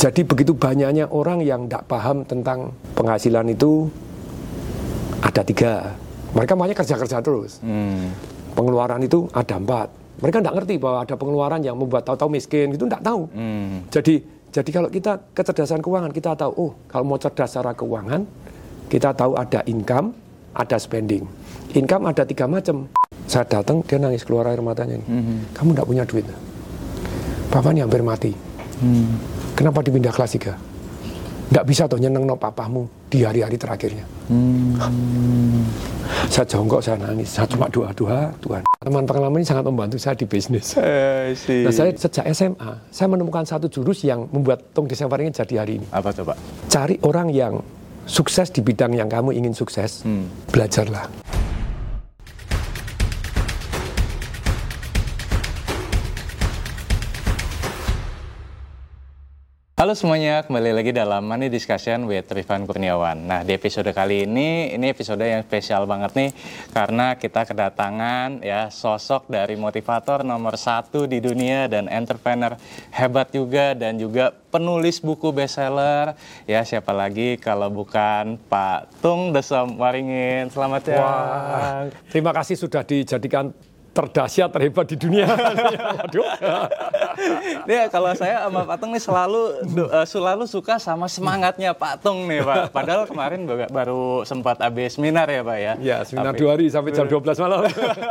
Jadi begitu banyaknya orang yang tidak paham tentang penghasilan itu ada tiga. Mereka maunya kerja-kerja terus. Hmm. Pengeluaran itu ada empat. Mereka tidak ngerti bahwa ada pengeluaran yang membuat tahu-tahu miskin itu tidak tahu. Hmm. Jadi jadi kalau kita kecerdasan keuangan kita tahu oh kalau mau cerdas secara keuangan kita tahu ada income, ada spending. Income ada tiga macam. Saya datang dia nangis keluar air matanya ini. Kamu tidak punya duit. Bapak ini hampir mati. Hmm. Kenapa dipindah kelas 3? Tidak bisa tuh nyeneng no papamu di hari-hari terakhirnya. Hmm. Saya jongkok, saya nangis. Saya cuma doa-doa, Tuhan. Teman pengalaman ini sangat membantu saya di bisnis. Eh. Nah, saya sejak SMA, saya menemukan satu jurus yang membuat Tong Desember ini jadi hari ini. Apa Pak? Cari orang yang sukses di bidang yang kamu ingin sukses, Hmm. belajarlah. Halo semuanya, kembali lagi dalam Money Discussion with Rifan Kurniawan. Nah, di episode kali ini, ini episode yang spesial banget nih, karena kita kedatangan ya sosok dari motivator nomor satu di dunia dan entrepreneur hebat juga dan juga penulis buku bestseller. Ya, siapa lagi kalau bukan Pak Tung Desem Waringin. Selamat ya. Wah, terima kasih sudah dijadikan terdahsyat terhebat di dunia. Waduh. Dia kalau saya sama Pak Tung nih selalu eh, selalu suka sama semangatnya Pak Tung nih Pak. Padahal kemarin baga- baru sempat habis seminar ya Pak ya. Ya, seminar Tapi- dua hari sampai jam 12 malam.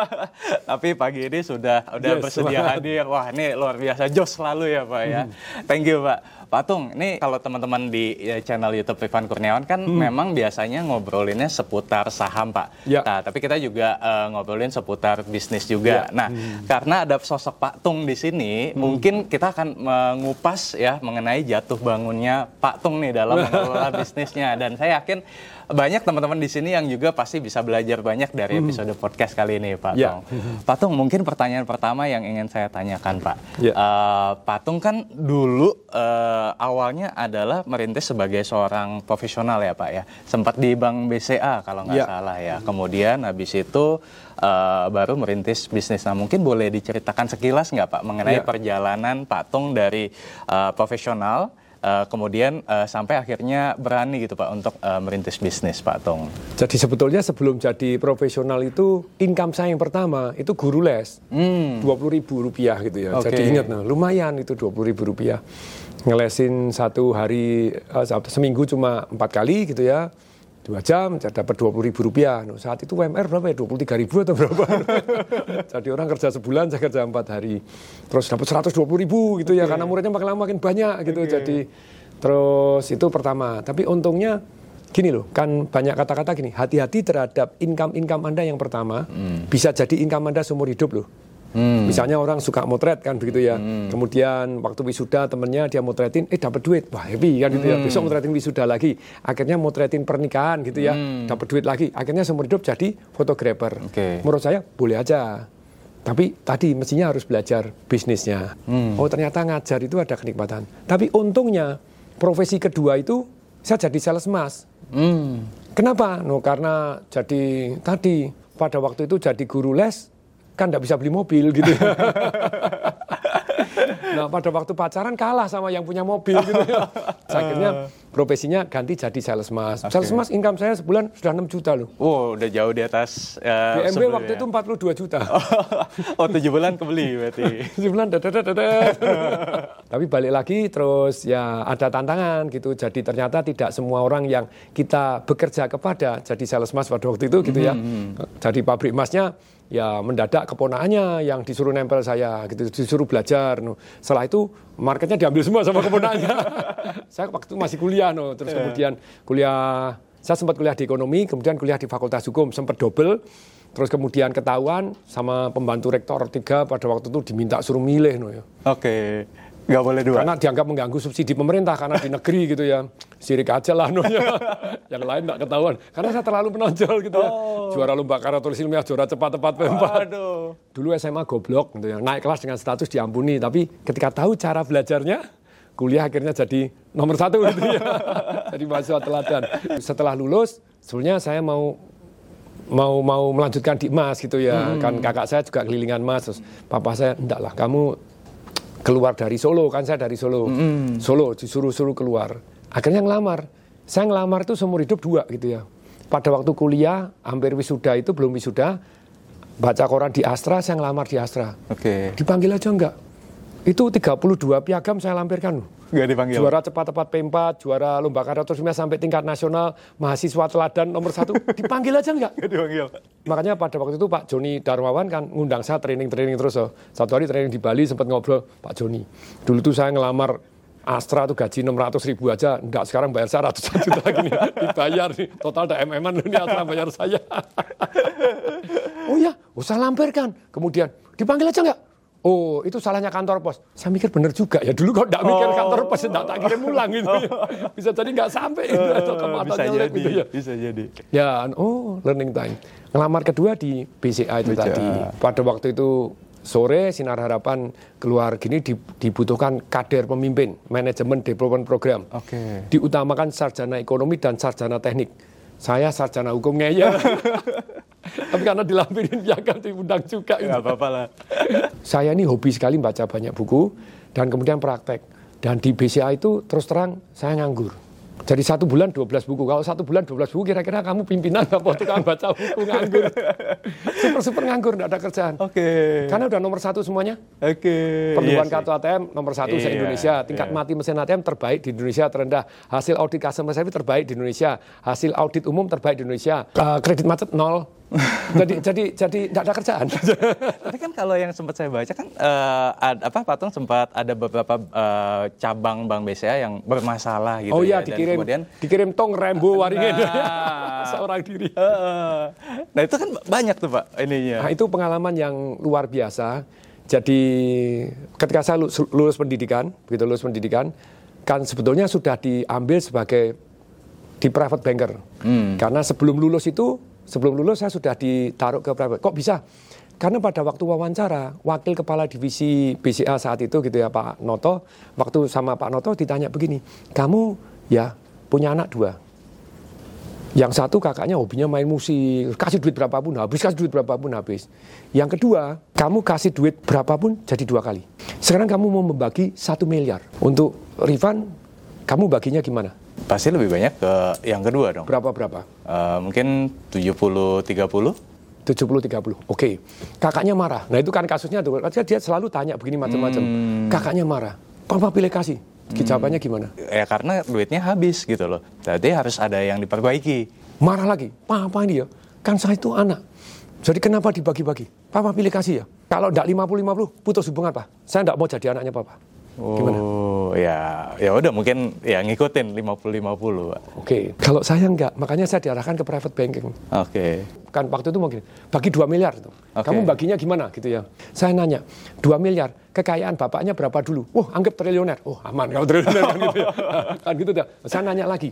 Tapi pagi ini sudah udah Yes, bersedia semangat. hadir. Wah, ini luar biasa jos selalu ya Pak ya. Thank you Pak. Pak Tung, ini kalau teman-teman di ya, channel YouTube Rifan Kurniawan kan memang biasanya ngobrolinnya seputar saham Pak. Ya. Nah, tapi kita juga eh, ngobrolin seputar bisnis juga. Ya. Nah, karena ada sosok Pak Tung di sini, mungkin kita akan mengupas ya mengenai jatuh bangunnya Pak Tung nih dalam mengelola bisnisnya. Dan saya yakin banyak teman-teman di sini yang juga pasti bisa belajar banyak dari episode podcast kali ini, Pak Ya. Tung. Pak Tung, mungkin pertanyaan pertama yang ingin saya tanyakan, Pak. Ya. Eh, Pak Tung kan dulu eh, awalnya adalah merintis sebagai seorang profesional ya, Pak ya. Sempat di Bank BCA kalau nggak Ya. salah ya. Kemudian habis itu eh, baru merintis bisnis. Nah, mungkin boleh diceritakan sekilas nggak, Pak, mengenai Ya. perjalanan Pak Tung dari eh, profesional eh, kemudian eh, sampai akhirnya berani gitu, Pak, untuk eh, merintis bisnis, Pak Tung. Jadi sebetulnya sebelum jadi profesional itu income saya yang pertama itu guru les. Hmm. dua puluh ribu rupiah gitu ya. Oke. Jadi ingat, nah, lumayan itu dua puluh ribu rupiah. Ngelesin satu hari, satu- seminggu cuma empat kali gitu ya. Dua jam, jadi dapat dua puluh ribu rupiah. Nah, saat itu UMR berapa ya? Dua puluh tiga ribu atau berapa? jadi orang kerja sebulan, saya kerja empat hari. Terus dapat seratus dua puluh ribu gitu ya, karena muridnya makin lama makin banyak gitu. Jadi terus itu pertama. Tapi untungnya gini loh, kan banyak kata-kata gini, hati-hati terhadap income-income Anda yang pertama, bisa jadi income Anda seumur hidup loh. Hmm. Misalnya orang suka motret kan begitu ya. Kemudian waktu wisuda temennya dia motretin, eh dapat duit, wah happy kan gitu ya. Besok motretin wisuda lagi, akhirnya motretin pernikahan gitu ya, dapat duit lagi. Akhirnya seumur hidup jadi fotografer. Oke. Menurut saya boleh aja. Tapi tadi mestinya harus belajar bisnisnya. Oh ternyata ngajar itu ada kenikmatan. Tapi untungnya profesi kedua itu saya jadi sales emas. Hmm. Kenapa? No, karena jadi tadi pada waktu itu jadi guru les kan tidak bisa beli mobil gitu. nah pada waktu pacaran kalah sama yang punya mobil gitu ya. Akhirnya profesinya ganti jadi sales mas. Sales mas income saya sebulan sudah 6 juta loh. Wow, udah jauh di atas eh, BMW sebelumnya. waktu itu 42 juta. oh, tujuh bulan kebeli berarti. Sebulan dadat dadat. Tapi balik lagi terus ya ada tantangan gitu. Jadi ternyata tidak semua orang yang kita bekerja kepada jadi sales mas pada waktu itu gitu ya. Jadi pabrik emasnya ya mendadak keponakannya yang disuruh nempel saya gitu disuruh belajar no. setelah itu marketnya diambil semua sama keponakannya. Saya waktu itu masih kuliah no terus kemudian kuliah saya sempat kuliah di ekonomi kemudian kuliah di fakultas hukum sempat double. Terus kemudian ketahuan sama pembantu rektor tiga pada waktu itu diminta suruh milih no ya. Oke, nggak boleh dua. karena dianggap mengganggu subsidi pemerintah karena di negeri gitu ya sirik aja lah no ya. yang lain nggak ketahuan. Karena saya terlalu menonjol gitu ya. Juara lomba karya tulis ilmiah juara cepat tepat empat. Aduh. dulu SMA goblok gitu ya. Naik kelas dengan status diampuni. Tapi ketika tahu cara belajarnya kuliah akhirnya jadi nomor satu gitu ya. Jadi mahasiswa teladan. Setelah lulus sebenarnya saya mau mau mau melanjutkan di emas gitu ya. Kan kakak saya juga kelilingan emas terus papa saya enggak lah kamu keluar dari Solo. Kan saya dari Solo. Solo disuruh-suruh keluar. Akhirnya ngelamar. Saya ngelamar itu seumur hidup dua gitu ya. Pada waktu kuliah hampir wisuda itu belum wisuda baca koran di Astra saya ngelamar di Astra. Oke. Dipanggil aja enggak. Itu 32 piagam saya lampirkan. Nggak dipanggil. Juara cepat-cepat P4, juara lomba karatorisme sampai tingkat nasional, mahasiswa teladan nomor satu, dipanggil aja enggak. Nggak dipanggil. Makanya pada waktu itu Pak Joni Darmawan kan ngundang saya training-training terus. Oh. Satu hari training di Bali sempat ngobrol Pak Joni. Dulu tuh saya ngelamar Astra tuh gaji 600 ribu aja, enggak sekarang bayar saya ratusan juta lagi nih, dibayar nih, total ada MM-an ini Astra bayar saya. oh ya, usah lampirkan. Kemudian dipanggil aja enggak? Oh, itu salahnya kantor pos. Saya mikir bener juga ya. Dulu kalau enggak mikir kantor pos, enggak tak kirim ulang gitu. ya. Bisa jadi enggak sampai gitu. atau bisa jadi, gitu ya. bisa jadi. Ya, oh learning time. Ngelamar kedua di BCA itu BCA. tadi. Pada waktu itu sore Sinar Harapan keluar gini di- dibutuhkan kader pemimpin, manajemen development program. Oke. Diutamakan sarjana ekonomi dan sarjana teknik. Saya sarjana hukum ngeyel. Tapi karena dilampirin piagam diundang juga. Nggak apa-apa lah. Saya ini hobi sekali baca banyak buku dan kemudian praktek. Dan di BCA itu terus terang saya nganggur. Jadi satu bulan 12 buku. Kalau satu bulan 12 buku kira-kira kamu pimpinan apa tukang baca buku nganggur. Super-super nganggur, tidak ada kerjaan. Oke. Karena udah nomor satu semuanya. Oke. Pertumbuhan Iya sih. kartu ATM nomor satu Iya, se-Indonesia. Tingkat iya. mati mesin ATM terbaik di Indonesia terendah. Hasil audit customer service terbaik di Indonesia. Hasil audit umum terbaik di Indonesia. Eh, kredit macet nol. Jadi jadi jadi tidak ada kerjaan. Tapi kan kalau yang sempat saya baca kan eh, ad- apa patung sempat ada beberapa eh, cabang Bank BCA yang bermasalah gitu oh ya. iya Dan dikirim kemudian dikirim tong Rembo waringin Nah. seorang diri. Heeh. Nah itu kan banyak tuh Pak ininya. Nah, itu pengalaman yang luar biasa. Jadi ketika saya lu- lulus pendidikan, begitu lulus pendidikan, kan sebetulnya sudah diambil sebagai di private banker. Karena sebelum lulus itu, sebelum lulus saya sudah ditaruh ke private. Kok bisa? Karena pada waktu wawancara, wakil kepala divisi BCA saat itu gitu ya Pak Noto, waktu sama Pak Noto ditanya begini, kamu ya punya anak dua, yang satu kakaknya hobinya main musik, kasih duit berapapun habis, kasih duit berapapun habis. Yang kedua, kamu kasih duit berapapun jadi dua kali. Sekarang kamu mau membagi satu miliar. Untuk refund, kamu baginya gimana? Pasti lebih banyak ke yang kedua dong. Berapa-berapa? Eh, mungkin 70-30. 70-30. Oke. Kakaknya marah. Nah itu kan kasusnya tuh. Dia dia selalu tanya begini macam-macam. Kakaknya marah. Papa pilih kasih. Jawabannya gimana? Ya karena duitnya habis gitu loh. Jadi harus ada yang diperbaiki. Marah lagi. Papa ini ya, kan saya itu anak. Jadi kenapa dibagi-bagi? Papa pilih kasih ya. Kalau enggak 50-50, putus hubungan Pak. Saya enggak mau jadi anaknya Papa. Gimana? Oh, ya ya udah mungkin ya ngikutin 50-50. Pak. Oke, kalau saya enggak, makanya saya diarahkan ke private banking. Oke. Kan waktu itu mungkin bagi 2 miliar itu. Oke. Kamu baginya gimana gitu ya. Saya nanya, 2 miliar, kekayaan bapaknya berapa dulu? Wah, anggap triliuner. Oh, aman kalau triliuner kan gitu ya. kan gitu dah. Saya nanya lagi.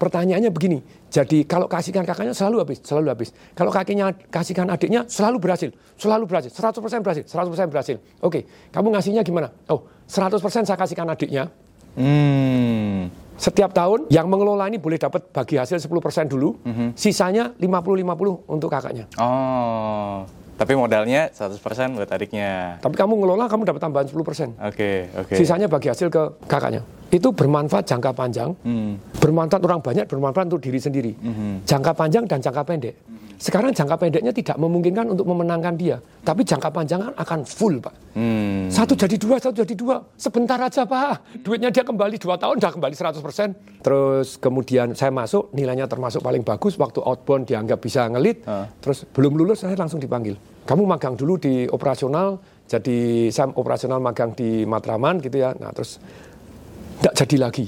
Pertanyaannya begini, jadi kalau kasihkan kakaknya selalu habis, selalu habis. Kalau kakinya kasihkan adiknya selalu berhasil, selalu berhasil, 100% berhasil, 100% berhasil. Oke, kamu ngasihnya gimana? Oh, 100% saya kasihkan adiknya, Hmm. setiap tahun yang mengelola ini boleh dapat bagi hasil 10% dulu, Mhm. sisanya 50-50 untuk kakaknya. Oh, tapi modalnya 100% buat adiknya. Tapi kamu ngelola, kamu dapat tambahan 10%. Oke, oke. Sisanya bagi hasil ke kakaknya. Itu bermanfaat jangka panjang, Hmm. bermanfaat orang banyak, bermanfaat untuk diri sendiri. Jangka panjang dan jangka pendek. Sekarang jangka pendeknya tidak memungkinkan untuk memenangkan dia. Tapi jangka panjang akan full, Pak. Hmm. Satu jadi dua, satu jadi dua. Sebentar aja, Pak. Duitnya dia kembali dua tahun, udah kembali 100%. Terus kemudian saya masuk, nilainya termasuk paling bagus. Waktu outbound dianggap bisa ngelit. Ah. Terus belum lulus, saya langsung dipanggil. Kamu magang dulu di operasional. Jadi saya operasional magang di Matraman gitu ya. Nah terus tidak jadi lagi.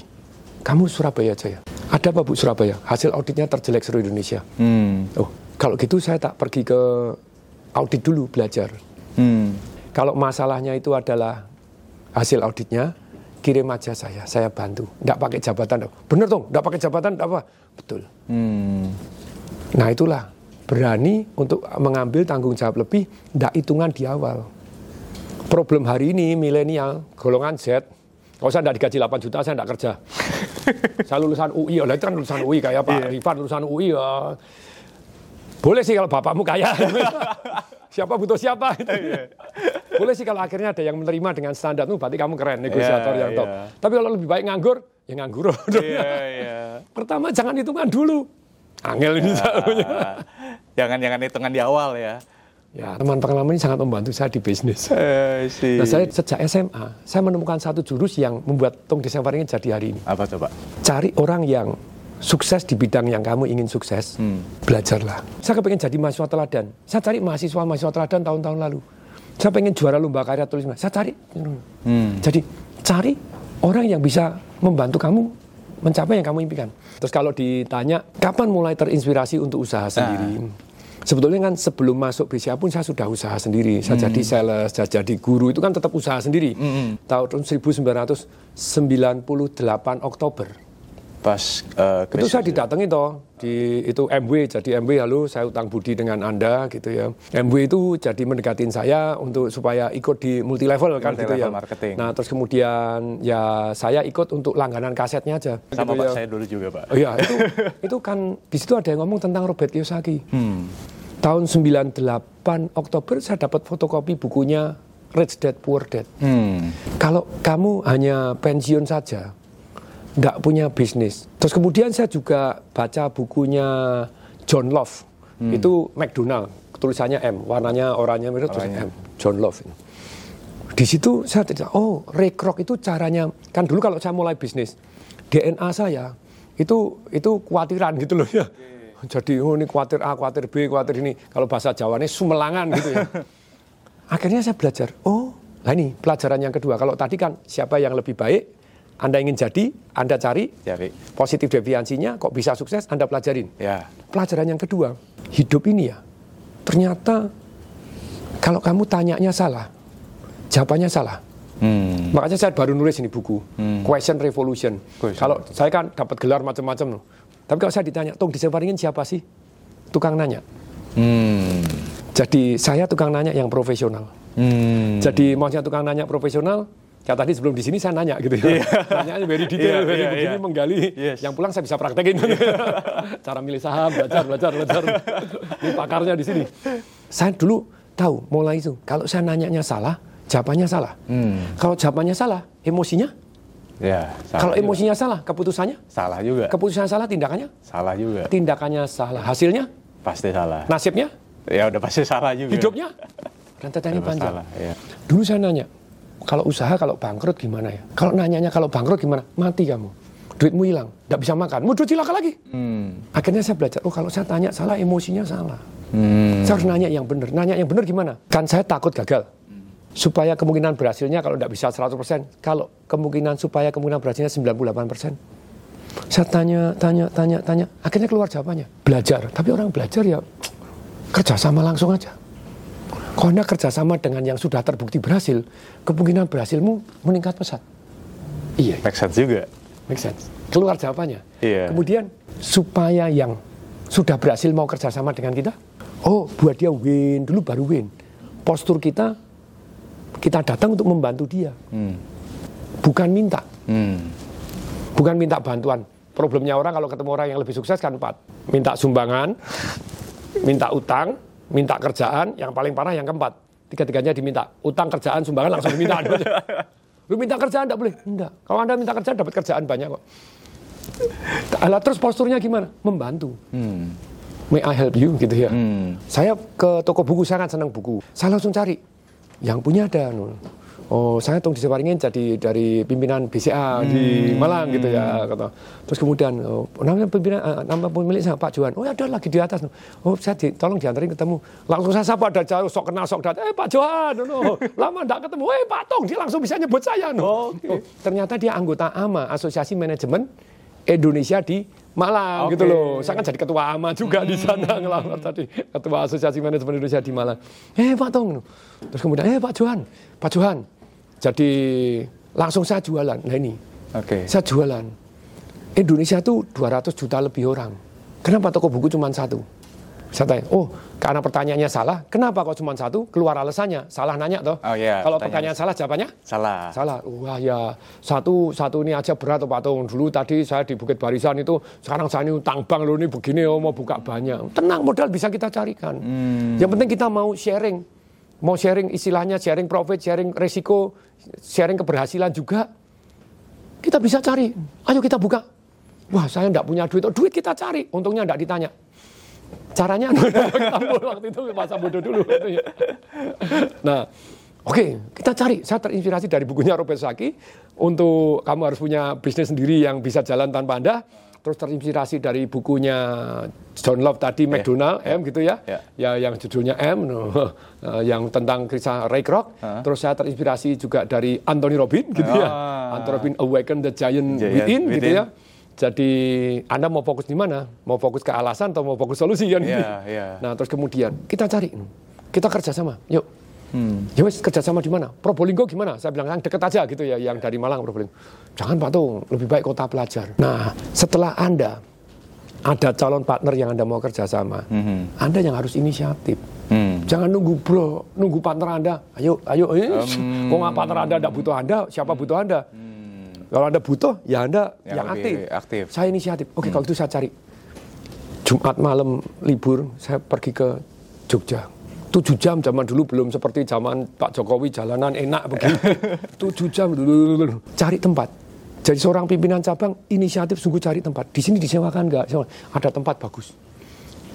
Kamu Surabaya aja ya. Ada apa Bu Surabaya? Hasil auditnya terjelek seluruh Indonesia. Hmm. Oh, kalau gitu saya tak pergi ke audit dulu belajar. Hmm. Kalau masalahnya itu adalah hasil auditnya, kirim aja saya, saya bantu. Nggak pakai jabatan dong. Bener dong, nggak pakai jabatan, apa. Betul. Hmm. Nah itulah, berani untuk mengambil tanggung jawab lebih, nggak hitungan di awal. Problem hari ini, milenial, golongan Z, kalau saya nggak digaji 8 juta, saya nggak kerja. saya lulusan UI, oleh itu kan lulusan UI, kayak Pak Rifan lulusan UI. ya. Boleh sih kalau bapakmu kaya. siapa butuh siapa. Boleh sih kalau akhirnya ada yang menerima dengan standar itu berarti kamu keren negosiator Iya, yang top. iya. Tapi kalau lebih baik nganggur, ya nganggur. Iya, iya. Pertama jangan hitungan dulu. Angel ini satunya. Jangan-jangan hitungan di awal ya. Ya, teman pengalaman ini sangat membantu saya di bisnis. Eh. Nah, saya sejak SMA, saya menemukan satu jurus yang membuat Tong Desember ini jadi hari ini. Apa Pak? Cari orang yang sukses di bidang yang kamu ingin sukses, Hmm. belajarlah. Saya kepengen jadi mahasiswa teladan. Saya cari mahasiswa-mahasiswa teladan tahun-tahun lalu. Saya pengen juara lomba karya tulis. Saya cari. Hmm. Jadi cari orang yang bisa membantu kamu mencapai yang kamu impikan. Terus kalau ditanya kapan mulai terinspirasi untuk usaha sendiri? Sebetulnya kan sebelum masuk BCA pun saya sudah usaha sendiri. Saya jadi sales, saya jadi guru itu kan tetap usaha sendiri. Tahun 1998 Oktober. Pas eh, Itu saya didatangi toh di itu MW jadi MW halo saya utang budi dengan Anda gitu ya. MW itu jadi mendekatin saya untuk supaya ikut di multi level kan gitu ya. Marketing. Nah, terus kemudian ya saya ikut untuk langganan kasetnya aja. Sama gitu Pak ya. saya dulu juga, Pak. Oh iya, itu itu kan di situ ada yang ngomong tentang Robert Kiyosaki. Hmm. Tahun 98 Oktober saya dapat fotokopi bukunya Rich Dad Poor Dad. Hmm. Kalau kamu hanya pensiun saja, nggak punya bisnis. Terus kemudian saya juga baca bukunya John Love. Itu McDonald, tulisannya M, warnanya oranye merah tulisannya M. John Love. ini. Di situ saya tidak, oh Ray Kroc itu caranya, kan dulu kalau saya mulai bisnis, DNA saya itu itu kuatiran gitu loh ya. Jadi oh ini kuatir A, kuatir B, kuatir ini. Kalau bahasa Jawanya sumelangan gitu ya. Akhirnya saya belajar, oh, nah ini pelajaran yang kedua. Kalau tadi kan siapa yang lebih baik, Anda ingin jadi, Anda cari, Jadi, positif deviansinya, kok bisa sukses, Anda pelajarin. ya. Pelajaran yang kedua, hidup ini ya, ternyata kalau kamu tanyanya salah, jawabannya salah. Hmm. Makanya saya baru nulis ini buku, Question Revolution. Question. Kalau saya kan dapat gelar macam-macam loh. Tapi kalau saya ditanya, Tung disevaringin siapa sih? Tukang nanya. Hmm. Jadi saya tukang nanya yang profesional. Hmm. Jadi maksudnya tukang nanya profesional, ya tadi sebelum di sini saya nanya gitu ya. Nanyanya very detail, Iya, very iya, begini iya. menggali. Yes. Yang pulang saya bisa praktekin. Cara milih saham, belajar, belajar, belajar. Ini pakarnya di sini. Saya dulu tahu mulai itu, kalau saya nanyanya salah, jawabannya salah. Hmm. Kalau jawabannya salah, emosinya. Ya. salah kalau juga. emosinya salah, keputusannya. salah juga. Keputusannya salah, tindakannya. salah juga. Tindakannya salah, hasilnya, Pasti salah. nasibnya, Ya udah pasti salah juga. hidupnya. Rentetannya Serba panjang. salah, ya. Dulu saya nanya, kalau usaha kalau bangkrut gimana ya? Kalau nanyanya kalau bangkrut gimana? Mati kamu. Duitmu hilang, nggak bisa makan. Mau duit cilaka lagi. Hmm. Akhirnya saya belajar, oh kalau saya tanya salah, emosinya salah. Hmm. Saya harus nanya yang benar. Nanya yang benar gimana? Kan saya takut gagal. Supaya kemungkinan berhasilnya kalau nggak bisa 100%, kalau kemungkinan supaya kemungkinan berhasilnya 98%. Saya tanya, tanya, tanya, tanya. Akhirnya keluar jawabannya. Belajar. Tapi orang belajar ya kerjasama langsung aja. Anda kerjasama dengan yang sudah terbukti berhasil, kemungkinan berhasilmu meningkat pesat. Iya, Make sense juga. make sense. Keluar jawabannya. Iya. Kemudian supaya yang sudah berhasil mau kerjasama dengan kita, oh buat dia win dulu baru win. Postur kita, kita datang untuk membantu dia, Hmm. bukan minta, Hmm. bukan minta bantuan. Problemnya orang kalau ketemu orang yang lebih sukses kan empat, minta sumbangan, minta utang, minta kerjaan, yang paling parah yang keempat. Tiga-tiganya diminta. Utang, kerjaan, sumbangan langsung diminta. Lu minta kerjaan enggak boleh? Enggak. Kalau Anda minta kerjaan dapat kerjaan banyak kok. Alah terus posturnya gimana? Membantu. Hmm. May I help you gitu ya. Hmm. Saya ke toko buku sangat senang buku. Saya langsung cari yang punya ada. Oh, saya tung diseparingin jadi dari pimpinan BCA di Malang gitu ya. Kata. Terus kemudian oh, namanya pimpinan eh, nama pemilik saya Pak Johan. Oh, ada lagi di atas. Oh, saya di, tolong diantarin ketemu. Langsung saya sapa ada jauh sok kenal sok datang. Eh Pak Johan, no. lama enggak ketemu. Eh Pak Tong, dia langsung bisa nyebut saya. No. Oh, ternyata dia anggota AMA, Asosiasi Manajemen Indonesia di Malang Oke. gitu loh. Saya kan jadi ketua AMA juga di sana ngelamar tadi. Ketua Asosiasi Manajemen Indonesia di Malang. Eh Pak Tong. Terus kemudian, eh Pak Johan. Pak Johan. Jadi langsung saya jualan. Nah ini, Oke. saya jualan. Indonesia tuh 200 juta lebih orang. Kenapa toko buku cuma satu? Saya tanya, oh karena pertanyaannya salah, kenapa kok cuma satu? Keluar alasannya, salah nanya toh. Oh, iya, Kalau pertanyaan- salah jawabannya? Salah. Salah. Wah ya, satu satu ini aja berat Pak Tung. Dulu tadi saya di Bukit Barisan itu, sekarang saya ini utang bank loh ini begini, oh, mau buka banyak. Tenang, modal bisa kita carikan. Yang penting kita mau sharing mau sharing istilahnya sharing profit, sharing resiko, sharing keberhasilan juga. Kita bisa cari. Ayo kita buka. Wah, saya enggak punya duit. Oh, duit kita cari. Untungnya enggak ditanya. Caranya waktu itu masa bodoh dulu. Nah, oke, okay, kita cari. Saya terinspirasi dari bukunya Robert Saki untuk kamu harus punya bisnis sendiri yang bisa jalan tanpa Anda terus terinspirasi dari bukunya John Love tadi yeah. McDonald yeah. M gitu ya, yeah. ya yang judulnya M, no. Eh, yang tentang kisah Ray Kroc. Uh. Terus saya terinspirasi juga dari Anthony Robbins gitu ya, ah. Anthony Robbins Awaken the Giant, Giant Within, within gitu ya. Jadi Anda mau fokus di mana? Mau fokus ke alasan atau mau fokus solusi kan? Yeah, yeah. Nah terus kemudian kita cari, kita kerjasama, yuk Hmm. Ya wes kerjasama di mana? Probolinggo gimana? Saya bilang yang deket aja gitu ya, yang dari Malang Probolinggo. Jangan Pak Tung, lebih baik kota pelajar. Nah, setelah Anda ada calon partner yang Anda mau kerjasama, hmm. Anda yang harus inisiatif. Hmm. Jangan nunggu bro, nunggu partner Anda. Ayo, ayo, ayo. Um, Kok partner Anda tidak butuh Anda, siapa butuh Anda? Hmm. Kalau Anda butuh, ya Anda yang, yang aktif. aktif. Saya inisiatif. Oke, hmm. kalau itu saya cari. Jumat malam libur, saya pergi ke Jogja tujuh jam zaman dulu belum seperti zaman Pak Jokowi jalanan enak begitu. tujuh jam dulu cari tempat. Jadi seorang pimpinan cabang inisiatif sungguh cari tempat. Di sini disewakan enggak? Ada tempat bagus.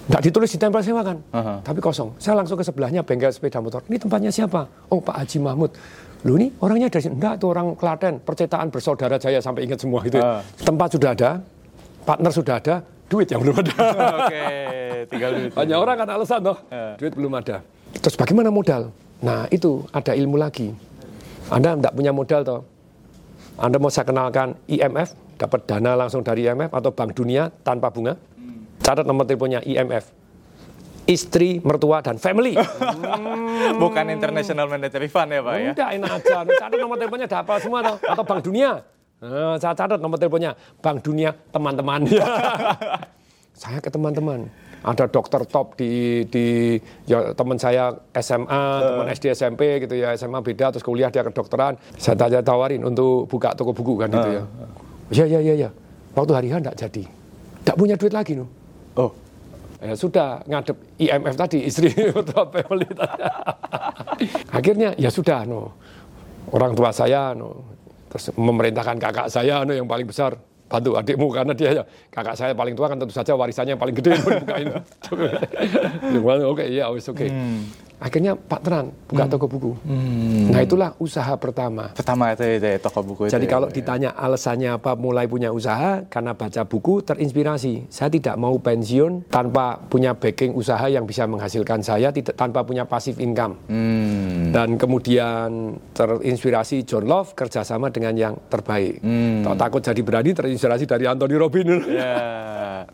Enggak ditulis di tempel sewakan, uh -huh. tapi kosong. Saya langsung ke sebelahnya bengkel sepeda motor. Ini tempatnya siapa? Oh Pak Haji Mahmud. Lu ini orangnya dari sini. Enggak, itu orang Klaten. Percetaan bersaudara saya sampai ingat semua itu. Uh. Tempat sudah ada, partner sudah ada, duit yang belum ada. Oke, tinggal duit. Banyak orang kan alasan toh, uh. duit belum ada. Terus bagaimana modal? Nah itu ada ilmu lagi. Anda tidak punya modal toh. Anda mau saya kenalkan IMF, dapat dana langsung dari IMF atau Bank Dunia tanpa bunga. Catat nomor teleponnya IMF. Istri, mertua, dan family. hmm. Bukan International Monetary Fund ya Pak ya? Tidak, enak aja. Catat nomor teleponnya ada apa semua toh. Atau Bank Dunia. Nah, saya catat nomor teleponnya. Bank Dunia, teman-teman. saya ke teman-teman ada dokter top di di ya, teman saya SMA, uh. teman SD SMP gitu ya, SMA beda terus kuliah dia kedokteran. Saya tanya tawarin untuk buka toko buku kan gitu uh. ya. Ya ya ya ya. Waktu hari H enggak jadi. Enggak punya duit lagi no. Oh. Ya sudah ngadep IMF tadi istri family tadi. Akhirnya ya sudah no. Orang tua saya no terus memerintahkan kakak saya no yang paling besar bantu adikmu karena dia ya kakak saya paling tua kan tentu saja warisannya yang paling gede bukain. Oke, okay, ya oke. Okay. Hmm akhirnya partneran buka hmm. toko buku. Hmm. Nah itulah usaha pertama. Pertama itu, itu toko buku itu. Jadi kalau ya. ditanya alasannya apa mulai punya usaha karena baca buku terinspirasi. Saya tidak mau pensiun tanpa punya backing usaha yang bisa menghasilkan saya tidak tanpa punya pasif income. Hmm. Dan kemudian terinspirasi John Love kerjasama dengan yang terbaik. Hmm. Kalau takut jadi berani terinspirasi dari Anthony Robbins. Yeah.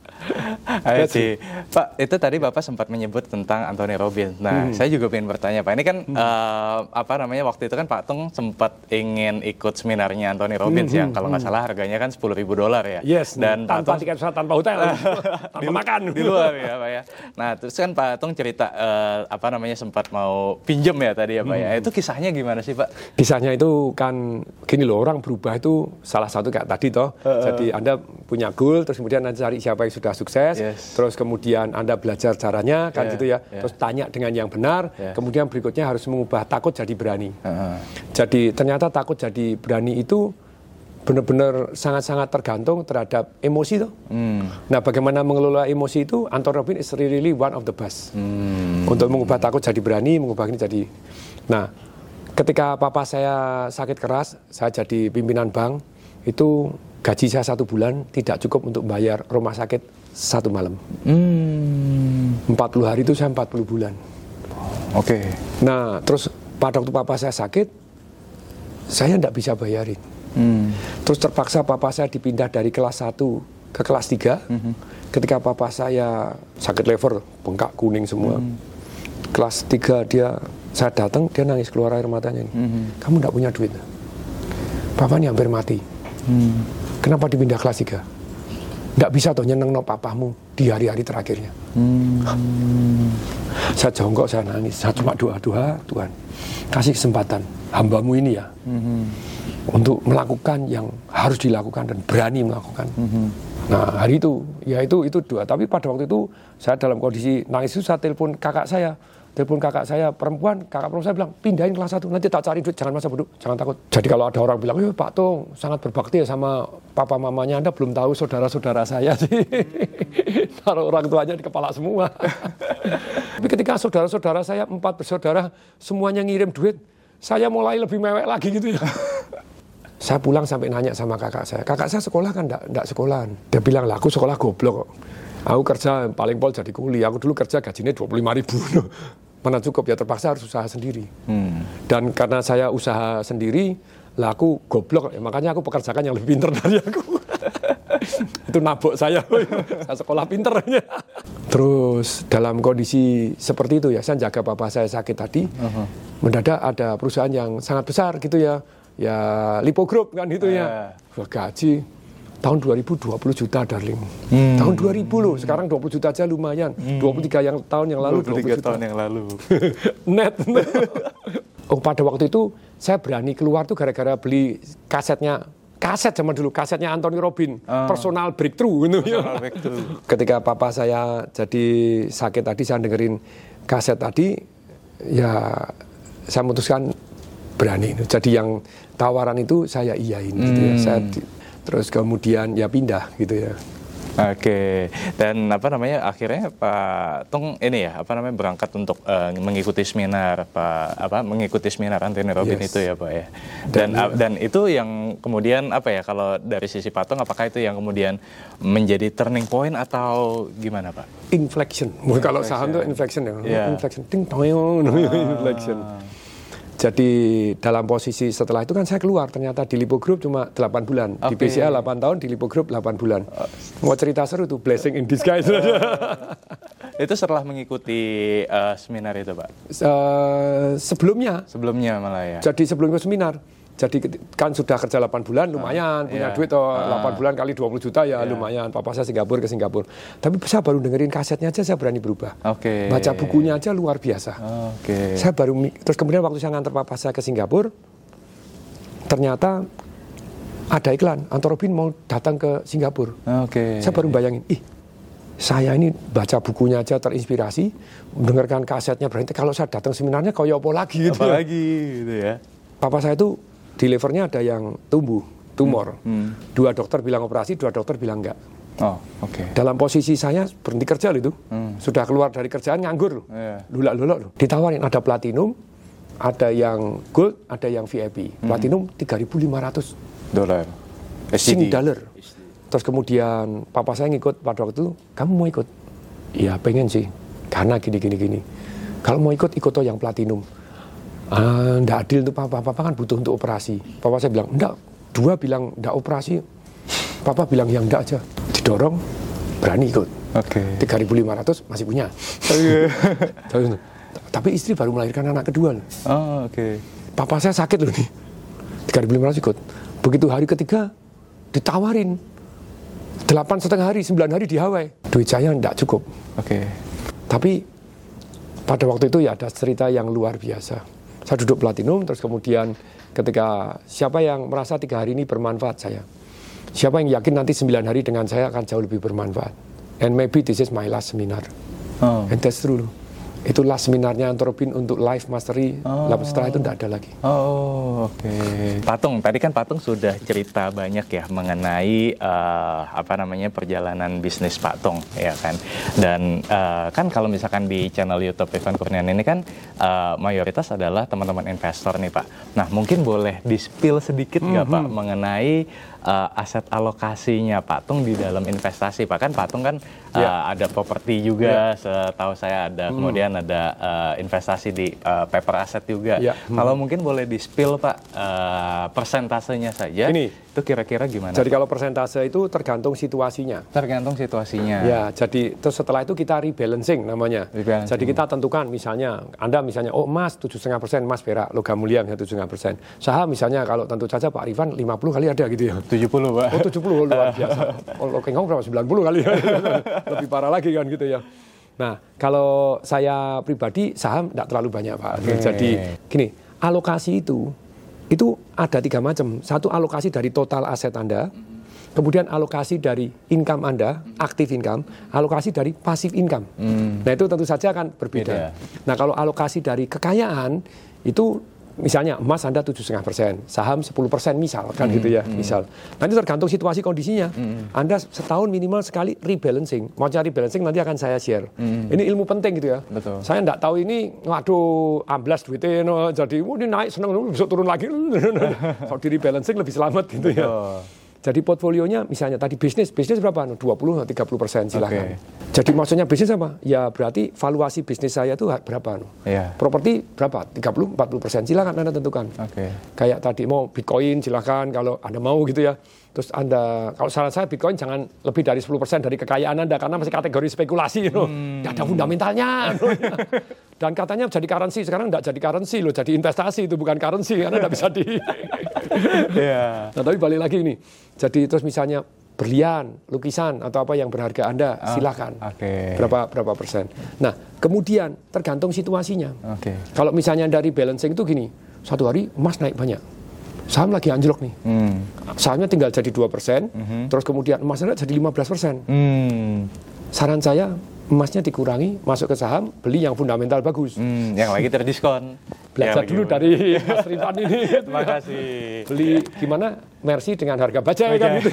Pak itu tadi Bapak sempat menyebut tentang Anthony Robbins. Nah hmm. saya juga pengen bertanya Pak. Ini kan hmm. uh, apa namanya waktu itu kan Pak Tung sempat ingin ikut seminarnya Anthony Robbins hmm. yang kalau nggak hmm. salah harganya kan sepuluh ribu dolar ya. Yes. Dan tanpa tiket pesawat, tanpa hotel, tanpa di, makan di luar ya Pak ya. Nah terus kan Pak Tung cerita uh, apa namanya sempat mau pinjem ya tadi ya Pak ya. hmm. ya. Itu kisahnya gimana sih Pak? Kisahnya itu kan gini loh orang berubah itu salah satu kayak tadi toh. Uh. Jadi Anda punya goal terus kemudian Anda cari siapa yang sudah sukses, yes. terus kemudian Anda belajar caranya kan yeah, gitu ya. Yeah. Terus tanya dengan yang benar benar, yeah. kemudian berikutnya harus mengubah takut jadi berani. Uh-huh. Jadi ternyata takut jadi berani itu benar-benar sangat-sangat tergantung terhadap emosi tuh. Hmm. Nah, bagaimana mengelola emosi itu Anton Robin is really one of the best. Hmm. Untuk mengubah takut jadi berani, mengubah ini jadi. Nah, ketika papa saya sakit keras, saya jadi pimpinan bank, itu gaji saya satu bulan tidak cukup untuk bayar rumah sakit satu malam. Hmm. 40 hari itu saya 40 bulan. Oke. Okay. Nah, terus pada waktu papa saya sakit, saya tidak bisa bayarin. Hmm. Terus terpaksa papa saya dipindah dari kelas 1 ke kelas 3. Hmm. Ketika papa saya sakit lever, bengkak kuning semua. Hmm. Kelas 3 dia saya datang, dia nangis keluar air matanya. Hmm. Kamu tidak punya duit. Papa ini hampir mati. Hmm. Kenapa dipindah kelas 3? Tidak bisa tuh nyeneng no papamu di hari-hari terakhirnya. Hmm. Saya jongkok, saya nangis. Saya cuma doa-doa, Tuhan, kasih kesempatan hambamu ini ya. Hmm. Untuk melakukan yang harus dilakukan dan berani melakukan. Hmm. Nah hari itu, ya itu itu doa. Tapi pada waktu itu saya dalam kondisi nangis itu saya telepon kakak saya. Telepon kakak saya perempuan, kakak perempuan saya bilang, pindahin kelas satu, nanti tak cari duit, jangan masa bodoh, jangan takut. Jadi kalau ada orang bilang, Pak Tung sangat berbakti ya sama papa mamanya, Anda belum tahu saudara-saudara saya sih. Taruh orang tuanya di kepala semua. Tapi ketika saudara-saudara saya, empat bersaudara, semuanya ngirim duit, saya mulai lebih mewek lagi gitu ya. saya pulang sampai nanya sama kakak saya, kakak saya sekolah kan enggak, enggak sekolahan. Dia bilang lah, aku sekolah goblok. Aku kerja paling pol jadi kuli, aku dulu kerja gajinya 25 ribu. Mana cukup ya terpaksa harus usaha sendiri. Hmm. Dan karena saya usaha sendiri, lah aku goblok, ya, makanya aku pekerjakan yang lebih pinter dari aku. itu nabok saya, saya sekolah pinter. Terus dalam kondisi seperti itu ya, saya jaga papa saya sakit tadi, uh -huh. mendadak ada perusahaan yang sangat besar gitu ya, ya Lipo Group kan gitu ya, uh. gaji tahun 2020 juta darling. Hmm. Tahun 2000 loh, sekarang 20 juta aja lumayan. Hmm. 23 yang tahun yang lalu 23 20 juta. tahun yang lalu. Net. oh pada waktu itu saya berani keluar tuh gara-gara beli kasetnya kaset zaman dulu, kasetnya Anthony Robin, uh, personal breakthrough gitu. Breakthrough. Ketika papa saya jadi sakit tadi, saya dengerin kaset tadi, ya saya memutuskan berani. Jadi yang tawaran itu saya iyain hmm. gitu ya. Hmm. Saya terus kemudian ya pindah gitu ya. Oke, dan apa namanya akhirnya Pak Tung ini ya apa namanya berangkat untuk uh, mengikuti seminar Pak apa mengikuti seminar Anthony Robin yes. itu ya Pak ya. Dan dan, ya. dan itu yang kemudian apa ya kalau dari sisi Pak Tung apakah itu yang kemudian menjadi turning point atau gimana Pak? Inflection. inflection. Kalau saham itu inflection ya. Yeah. Inflection. Ting tong inflection. Jadi dalam posisi setelah itu kan saya keluar ternyata di Lipo Group cuma 8 bulan. Okay. Di BCA 8 tahun, di Lipo Group 8 bulan. Mau cerita seru tuh, blessing in disguise. itu setelah mengikuti uh, seminar itu Pak? Uh, sebelumnya. Sebelumnya malah ya? Jadi sebelum ke seminar jadi kan sudah kerja 8 bulan lumayan uh, punya yeah. duit toh uh, 8 bulan kali 20 juta ya yeah. lumayan papa saya Singapura ke Singapura tapi saya baru dengerin kasetnya aja saya berani berubah okay. baca bukunya aja luar biasa okay. saya baru terus kemudian waktu saya ngantar papa saya ke Singapura ternyata ada iklan Antorobin mau datang ke Singapura okay. saya baru bayangin ih saya ini baca bukunya aja terinspirasi mendengarkan kasetnya berarti kalau saya datang seminarnya kau apa lagi gitu apa ya. lagi gitu ya papa saya itu di livernya ada yang tumbuh, tumor. Hmm. Hmm. Dua dokter bilang operasi, dua dokter bilang enggak. Oh, oke. Okay. Dalam posisi saya berhenti kerja loh itu. Hmm. Sudah keluar dari kerjaan nganggur loh. Yeah. Lulak-lulak loh. Ditawarin ada platinum, ada yang gold, ada yang VIP. Hmm. Platinum 3.500 dolar. Sing dollar. Terus kemudian papa saya ngikut pada waktu itu, kamu mau ikut? Iya pengen sih, karena gini gini gini. Kalau mau ikut, ikut tuh yang platinum ah, enggak adil untuk papa, papa kan butuh untuk operasi. Papa saya bilang, enggak, dua bilang enggak operasi, papa bilang yang enggak aja. Didorong, berani ikut. Oke. Okay. 3.500 masih punya. Tapi istri baru melahirkan anak kedua. Oh, oke. Okay. Papa saya sakit loh nih. 3.500 ikut. Begitu hari ketiga, ditawarin. Delapan setengah hari, sembilan hari di Hawaii. Duit saya enggak cukup. Oke. Okay. Tapi pada waktu itu ya ada cerita yang luar biasa saya duduk platinum, terus kemudian ketika siapa yang merasa tiga hari ini bermanfaat saya. Siapa yang yakin nanti sembilan hari dengan saya akan jauh lebih bermanfaat. And maybe this is my last seminar. Oh. And that's true itu last seminarnya Antropin untuk life mastery. Oh. Setelah itu tidak ada lagi. Oh, oke. Okay. Patung, tadi kan Patung sudah cerita banyak ya mengenai uh, apa namanya perjalanan bisnis Patung, ya kan. Dan uh, kan kalau misalkan di channel YouTube Ivan Kurnian ini kan uh, mayoritas adalah teman-teman investor nih Pak. Nah, mungkin boleh di-spill sedikit nggak mm -hmm. Pak mengenai uh, aset alokasinya Patung di dalam investasi. Pak kan Patung kan yeah. Ya. uh, ada properti juga, yeah. setahu saya ada. Hmm. Kemudian ada uh, investasi di uh, paper aset juga. Yeah. Hmm. Kalau mungkin boleh di spill Pak uh, persentasenya saja. Ini itu kira-kira gimana? Jadi kalau persentase itu tergantung situasinya. Tergantung situasinya. Ya, jadi terus setelah itu kita rebalancing namanya. Rebalancing. Jadi kita tentukan misalnya Anda misalnya oh emas tujuh setengah persen, emas perak logam mulia tujuh setengah persen. Saham misalnya kalau tentu saja Pak Rifan 50 kali ada gitu ya. 70 Pak. Oh 70 luar biasa. Oh Lokengong berapa 90 kali ya. Lebih parah lagi kan gitu ya. Nah, kalau saya pribadi saham tidak terlalu banyak Pak. Okay. Jadi gini, alokasi itu itu ada tiga macam. Satu alokasi dari total aset Anda. kemudian alokasi dari income Anda, aktif income, alokasi dari pasif income. Nah itu tentu saja akan berbeda. Beda. Nah kalau alokasi dari kekayaan itu misalnya emas Anda 7,5 persen, saham 10 persen misal kan gitu ya, misal. Nanti tergantung situasi kondisinya. Anda setahun minimal sekali rebalancing. Mau cari rebalancing nanti akan saya share. Ini ilmu penting gitu ya. Betul. Saya enggak tahu ini, waduh, amblas duitnya, no, jadi oh, ini naik seneng, bisa turun lagi. Kalau di rebalancing lebih selamat gitu ya. Betul. Jadi portfolionya misalnya tadi bisnis, bisnis berapa? No, 20 atau 30 persen silakan. Oke. Jadi maksudnya bisnis apa? Ya berarti valuasi bisnis saya itu berapa? No? Iya. Properti berapa? 30, 40 persen silakan Anda tentukan. Oke. Kayak tadi mau Bitcoin silakan kalau Anda mau gitu ya. Terus Anda, kalau saran saya Bitcoin jangan lebih dari 10% dari kekayaan Anda karena masih kategori spekulasi loh. Nggak ada fundamentalnya. no. Dan katanya jadi currency, sekarang nggak jadi currency loh, jadi investasi itu bukan currency karena nggak bisa di... Iya. Nah, tapi balik lagi ini. Jadi terus misalnya berlian, lukisan atau apa yang berharga Anda silakan. oke. Berapa berapa persen. Nah, kemudian tergantung situasinya. Oke. Kalau misalnya dari balancing itu gini, satu hari emas naik banyak. Saham lagi anjlok nih. Hmm. Sahamnya tinggal jadi 2%, persen, terus kemudian emasnya jadi 15%. persen. Hmm. Saran saya emasnya dikurangi, masuk ke saham, beli yang fundamental bagus. Hmm, yang lagi terdiskon. Belajar Yang dulu dari Mas Rifan ini. Terima kasih. beli gimana Mercy dengan harga bajai kan gitu.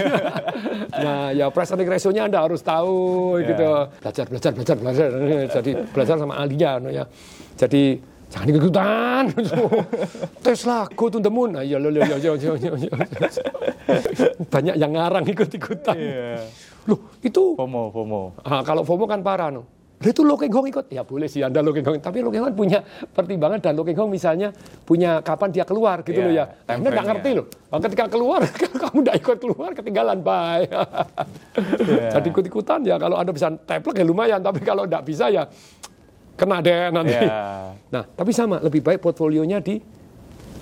nah, ya price earning ratio-nya Anda harus tahu Ya. gitu. Belajar, belajar, belajar, belajar. Jadi belajar sama ahlinya no, ya. Jadi jangan ikut-ikutan. Tesla go to the moon. Nah, ya, ya, ya, ya, ya, ya, ya. Banyak yang ngarang ikut-ikutan. Iya. Loh, itu FOMO, FOMO. Ah, kalau FOMO kan parah no. Lah itu Lo Keng Hong ikut. Ya boleh sih Anda Lo Keng Hong. Tapi Lo Keng Hong punya pertimbangan dan Lo Keng Hong misalnya punya kapan dia keluar gitu Iya, loh ya. time Anda nggak ngerti loh. Nah, ketika keluar, kalau kamu nggak ikut keluar, ketinggalan. Bye. Iya. Jadi ikut-ikutan ya. Kalau Anda bisa teplek ya lumayan. Tapi kalau nggak bisa ya kena deh nanti. Iya. Nah, tapi sama. Lebih baik portfolionya di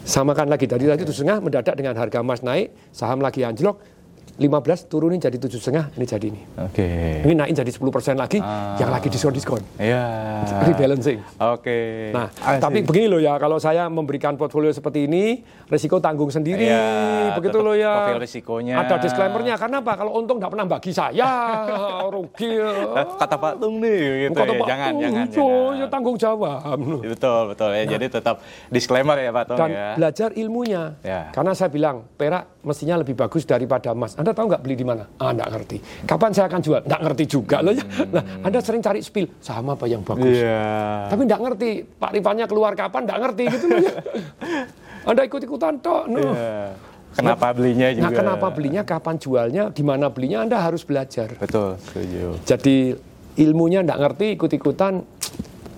samakan lagi. Dari tadi tujuh setengah mendadak dengan harga emas naik, saham lagi anjlok. 15 turunin jadi tujuh setengah, ini jadi ini. Oke. Ini naikin jadi 10% lagi, Ah. yang lagi diskon-diskon. Iya. Rebalancing. Oke. Nah, Asik. tapi begini loh ya, kalau saya memberikan portfolio seperti ini, risiko tanggung sendiri. Iya, begitu loh ya. profil risikonya. Ada disclaimernya, karena apa? Kalau untung nggak pernah bagi saya, rugi. Eh, kata Pak Tung nih gitu Kata ya. Pak Jangan, Tung, jangan, "Jo, jangan. ya tanggung jawab. Betul, betul ya. Jadi tetap disclaimer ya Pak Tung Dan ya. belajar ilmunya. Ya. Karena saya bilang, perak mestinya lebih bagus daripada emas. Anda tahu nggak beli di mana? Ah, nggak ngerti. Kapan saya akan jual? Nggak ngerti juga loh ya. Nah, Anda sering cari spill, saham apa yang bagus? Iya. Tapi nggak ngerti, Pak Rifannya keluar kapan, nggak ngerti gitu loh ya. Anda ikut-ikutan toh. no. Iya. Kenapa belinya juga? Nah, kenapa belinya, kapan jualnya, di mana belinya, Anda harus belajar. Betul, setuju. Jadi ilmunya nggak ngerti, ikut-ikutan.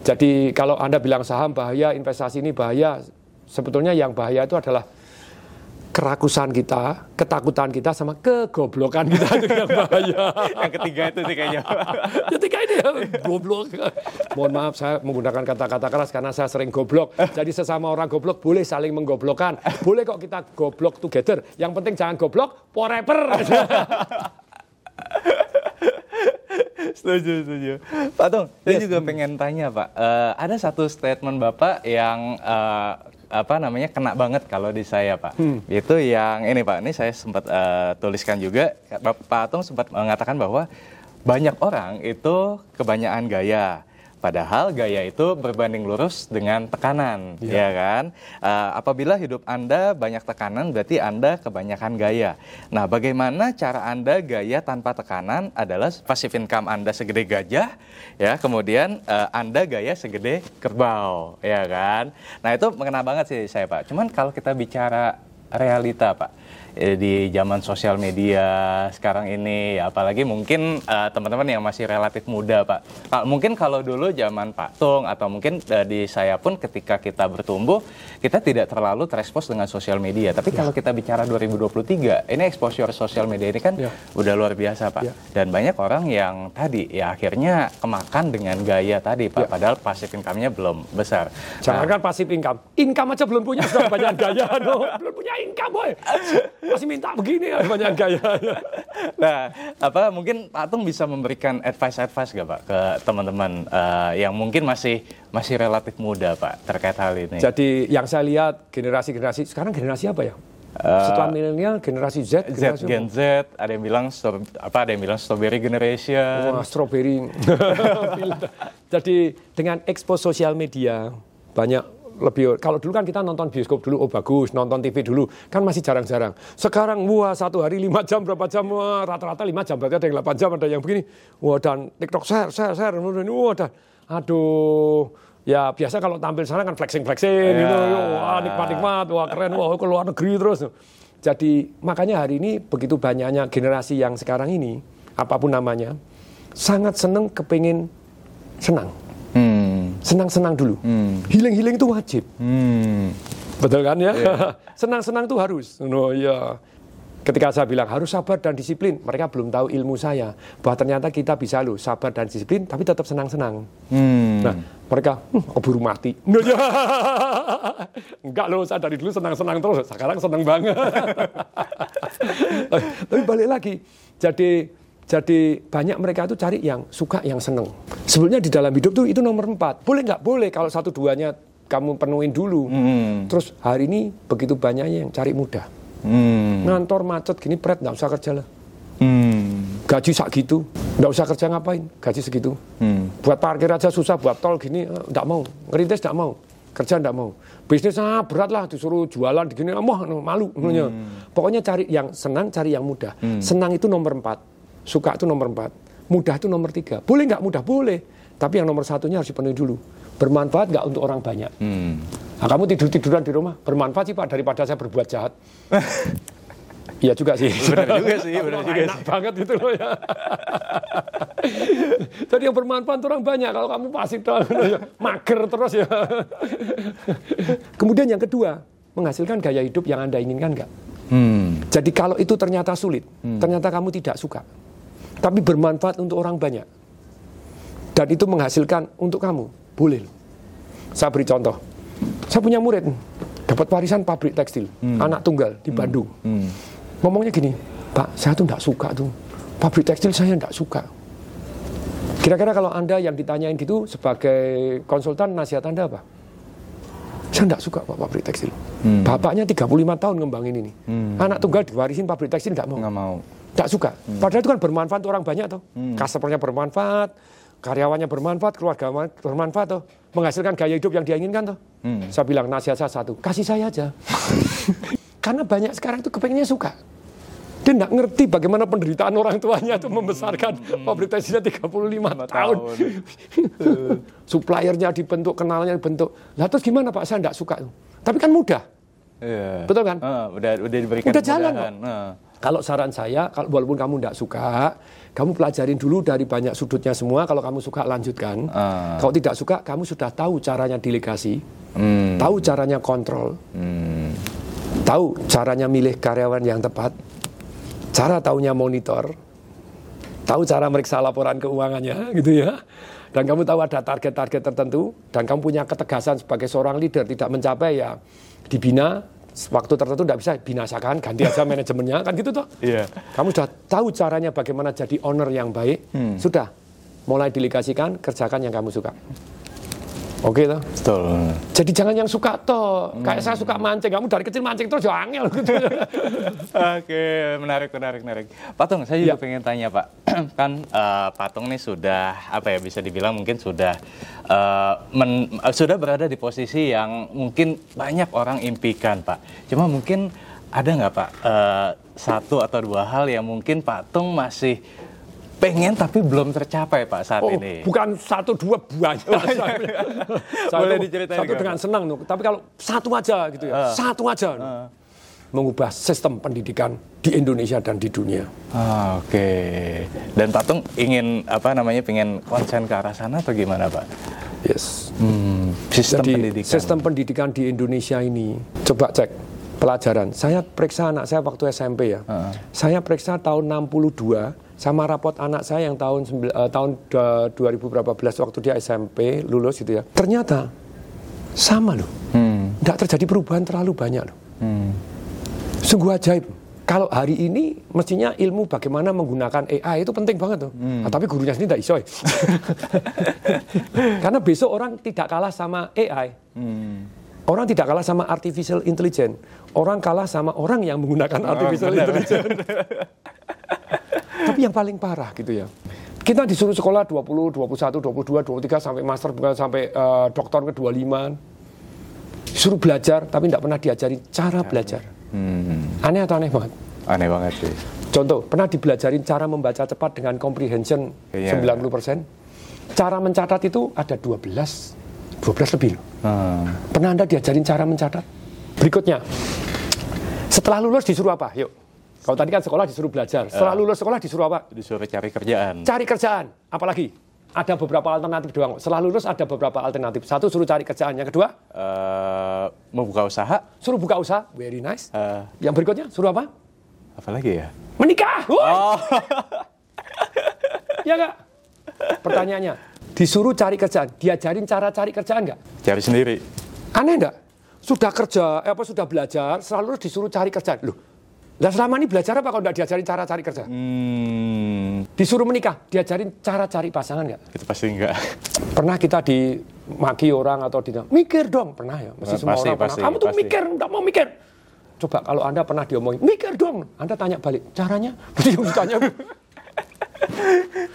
Jadi kalau Anda bilang saham bahaya, investasi ini bahaya, sebetulnya yang bahaya itu adalah kerakusan kita, ketakutan kita, sama kegoblokan kita itu yang bahaya. Yang ketiga itu sih kayaknya. Ketika ini ya, goblok. Mohon maaf saya menggunakan kata-kata keras karena saya sering goblok. Jadi sesama orang goblok boleh saling menggoblokkan. Boleh kok kita goblok together. Yang penting jangan goblok forever. setuju, setuju. Pak Tung, saya juga pengen tanya Pak. Eh, ada satu statement Bapak yang eh, apa namanya kena banget kalau di saya Pak. Itu yang ini Pak, ini saya sempat eh, tuliskan juga. Pak Pak Tung sempat mengatakan bahwa banyak orang itu kebanyakan gaya. Padahal gaya itu berbanding lurus dengan tekanan, ya kan? Eh, apabila hidup Anda banyak tekanan, berarti Anda kebanyakan gaya. Nah, bagaimana cara Anda gaya tanpa tekanan adalah passive income Anda segede gajah, ya, kemudian eh, Anda gaya segede kerbau, ya kan? Nah, itu mengena banget sih saya, Pak. Cuman kalau kita bicara realita, Pak, di zaman sosial media sekarang ini, ya, apalagi mungkin eh, teman-teman yang masih relatif muda, Pak. Pak, mungkin kalau dulu zaman Pak Tung atau mungkin eh, di saya pun ketika kita bertumbuh, kita tidak terlalu terekspos dengan sosial media. Tapi kalau kita bicara 2023, ini exposure sosial media ini kan Ya. udah luar biasa, Pak. Ya. Dan banyak orang yang tadi ya akhirnya kemakan dengan gaya tadi, Pak. Ya. Padahal passive income-nya belum besar. Jangan kan pasif income. Income aja belum punya sudah banyak gaya. No. Belum punya income, boy. Masih minta begini ya banyak gaya. Nah, apa mungkin Pak Tung bisa memberikan advice-advice gak Pak ke teman-teman eh, yang mungkin masih masih relatif muda Pak terkait hal ini? Jadi yang saya lihat generasi-generasi sekarang generasi apa ya? Setelah milenial, generasi Z, Z, generasi Gen Z, ada yang bilang apa ada yang bilang strawberry generation. Wah, strawberry. Jadi dengan expose sosial media banyak lebih kalau dulu kan kita nonton bioskop dulu oh bagus nonton TV dulu. Kan masih jarang-jarang. Sekarang wah satu hari lima jam berapa jam? Wah rata-rata lima jam berarti ada yang 8 jam ada yang begini. Wah dan TikTok share share share wah dan aduh. Ya biasa kalau tampil sana kan flexing flexing gitu wah nikmat nikmat wah keren. Wah ke luar negeri terus. Jadi makanya hari ini begitu banyaknya generasi yang sekarang ini apa pun namanya sangat seneng kepingin senang. Senang-senang dulu. Healing-healing itu wajib. Hmm. Betul kan ya? Senang-senang itu harus. No, ya. Ketika saya bilang harus sabar dan disiplin, mereka belum tahu ilmu saya. Bahwa ternyata kita bisa loh sabar dan disiplin, tapi tetap senang-senang. Hmm. Nah, mereka, hm, keburu mati. No, ya. Enggak loh, saya dari dulu senang-senang terus. Sekarang senang banget. tapi balik lagi. Jadi jadi banyak mereka itu cari yang suka, yang seneng. Sebenarnya di dalam hidup tuh itu nomor empat. Boleh nggak? Boleh kalau satu duanya kamu penuhin dulu. Hmm. Terus hari ini begitu banyaknya yang cari mudah. Hmm. Ngantor macet gini pret nggak usah kerja lah. Hmm. Gaji sak gitu, nggak usah kerja ngapain? Gaji segitu. Hmm. Buat parkir aja susah, buat tol gini eh, nggak mau. Ngerintis nggak mau, kerja nggak mau. Bisnis ah, berat lah, disuruh jualan di gini, ah, wah no, malu. nunya. Pokoknya cari yang senang, cari yang mudah. Senang itu nomor empat, suka itu nomor empat, mudah itu nomor tiga. Boleh nggak mudah? Boleh. Tapi yang nomor satunya harus dipenuhi dulu. Bermanfaat nggak untuk orang banyak? Hmm. Nah, kamu tidur tiduran di rumah bermanfaat sih pak daripada saya berbuat jahat. Iya juga sih. Benar juga sih, benar juga Enak banget itu loh ya. Jadi yang bermanfaat orang banyak. Kalau kamu pasif doang, ya, mager terus ya. Kemudian yang kedua, menghasilkan gaya hidup yang anda inginkan nggak? Hmm. Jadi kalau itu ternyata sulit, ternyata kamu tidak suka, tapi bermanfaat untuk orang banyak, dan itu menghasilkan untuk kamu, boleh. Saya beri contoh, saya punya murid dapat warisan pabrik tekstil, anak tunggal di Bandung. Hmm. Ngomongnya gini, Pak, saya tuh tidak suka tuh pabrik tekstil saya tidak suka. Kira-kira kalau anda yang ditanyain gitu sebagai konsultan nasihat anda apa? Saya tidak suka Pak pabrik tekstil. Bapaknya 35 tahun ngembangin ini. Anak tunggal diwarisin pabrik tekstil tidak mau. Nggak mau. Tidak suka. Padahal itu kan bermanfaat untuk orang banyak toh. Customernya bermanfaat, karyawannya bermanfaat, keluarga bermanfaat toh. Menghasilkan gaya hidup yang dia inginkan toh. Saya bilang nasihat saya satu, kasih saya aja. Karena banyak sekarang itu kepengennya suka. Dia tidak ngerti bagaimana penderitaan orang tuanya itu membesarkan pabrik tekstilnya 35 tahun. tahun. Suppliernya dibentuk, kenalnya dibentuk. Lah terus gimana Pak? Saya tidak suka. Tapi kan mudah. Iya. Betul kan? Ah, udah udah diberikan Udah jalan kemudahan. Ah. Kalau saran saya, kalau walaupun kamu tidak suka, kamu pelajarin dulu dari banyak sudutnya semua. Kalau kamu suka, lanjutkan. Ah. Kalau tidak suka, kamu sudah tahu caranya delegasi, Hmm. tahu caranya kontrol, Hmm. tahu caranya milih karyawan yang tepat, cara taunya monitor, tahu cara meriksa laporan keuangannya, gitu ya. Dan kamu tahu ada target-target tertentu, dan kamu punya ketegasan sebagai seorang leader tidak mencapai ya dibina. Waktu tertentu tidak bisa binasakan, ganti aja manajemennya, kan gitu toh. Iya. Kamu sudah tahu caranya bagaimana jadi owner yang baik, sudah mulai delegasikan, kerjakan yang kamu suka. Oke toh. Betul. Jadi jangan yang suka toh. Kayak saya suka mancing, kamu dari kecil mancing terus ya angel gitu. Oke, menarik, menarik, menarik. Patung, saya juga Ya. pengen tanya Pak. kan eh, Patung nih sudah apa ya bisa dibilang mungkin sudah eh, men- eh, sudah berada di posisi yang mungkin banyak orang impikan Pak. Cuma mungkin ada nggak Pak eh, satu atau dua hal yang mungkin Patung masih pengen tapi belum tercapai Pak saat Oh, ini. bukan satu dua banyak. Saya- saya Boleh diceritain Satu dengan senang tuh. Tapi kalau satu aja gitu ya, satu aja. Mengubah sistem pendidikan di Indonesia dan di dunia. Ah, Oke. Dan Patung ingin apa namanya pengen konsen ke arah sana atau gimana Pak? Yes. Hmm, sistem Jadi pendidikan. sistem pendidikan di Indonesia ini, coba cek pelajaran. Saya periksa anak saya waktu SMP ya. Saya periksa tahun 62 sama rapot anak saya yang tahun eh, tahun dua- 2000 berapa belas waktu dia SMP lulus gitu ya. Ternyata sama loh. Hmm, Tidak terjadi perubahan terlalu banyak loh. hmm. Sungguh ajaib. Kalau hari ini mestinya ilmu bagaimana menggunakan AI itu penting banget tuh. Ah, tapi gurunya sendiri tidak iso. ya. Karena besok orang tidak kalah sama AI. Hmm. Orang tidak kalah sama artificial intelligence. Orang kalah sama orang yang menggunakan artificial benar. intelligence. Tapi yang paling parah gitu ya. Kita disuruh sekolah 20, 21, 22, 23 sampai master bukan sampai eh, doktor ke 25. Disuruh belajar tapi tidak pernah diajari cara belajar. Hmm, Aneh atau aneh banget? aneh banget sih. Contoh, pernah dibelajarin cara membaca cepat dengan comprehension Iya. 90%. Cara mencatat itu ada 12, 12 lebih loh. Hmm. Pernah Anda diajarin cara mencatat? Berikutnya, setelah lulus disuruh apa? Yuk. Kalau tadi kan sekolah disuruh belajar. Setelah lulus sekolah disuruh apa? Disuruh cari kerjaan. Cari kerjaan. Apalagi? Ada beberapa alternatif doang. Setelah lulus ada beberapa alternatif. Satu suruh cari kerjaan. Yang kedua, Eh, mau buka usaha? suruh buka usaha. Very nice. Eh, Yang berikutnya, suruh apa? apa lagi ya? Menikah. Oh, Ya nggak? Pertanyaannya, disuruh cari kerjaan, diajarin cara cari kerjaan nggak? cari sendiri. Aneh nggak? Sudah kerja, eh, apa sudah belajar, selalu disuruh cari kerjaan. Loh, lah selama ini belajar apa kalau nggak diajarin cara cari kerja? Hmm, Disuruh menikah, diajarin cara cari pasangan nggak? itu pasti enggak. Pernah kita dimaki orang atau di mikir dong, pernah ya? Mesti semua Pasti, orang pernah. pasti, Kamu tuh pasti. mikir, nggak mau mikir. Coba kalau anda pernah diomongin, mikir dong. Anda tanya balik, caranya? Yang ditanya.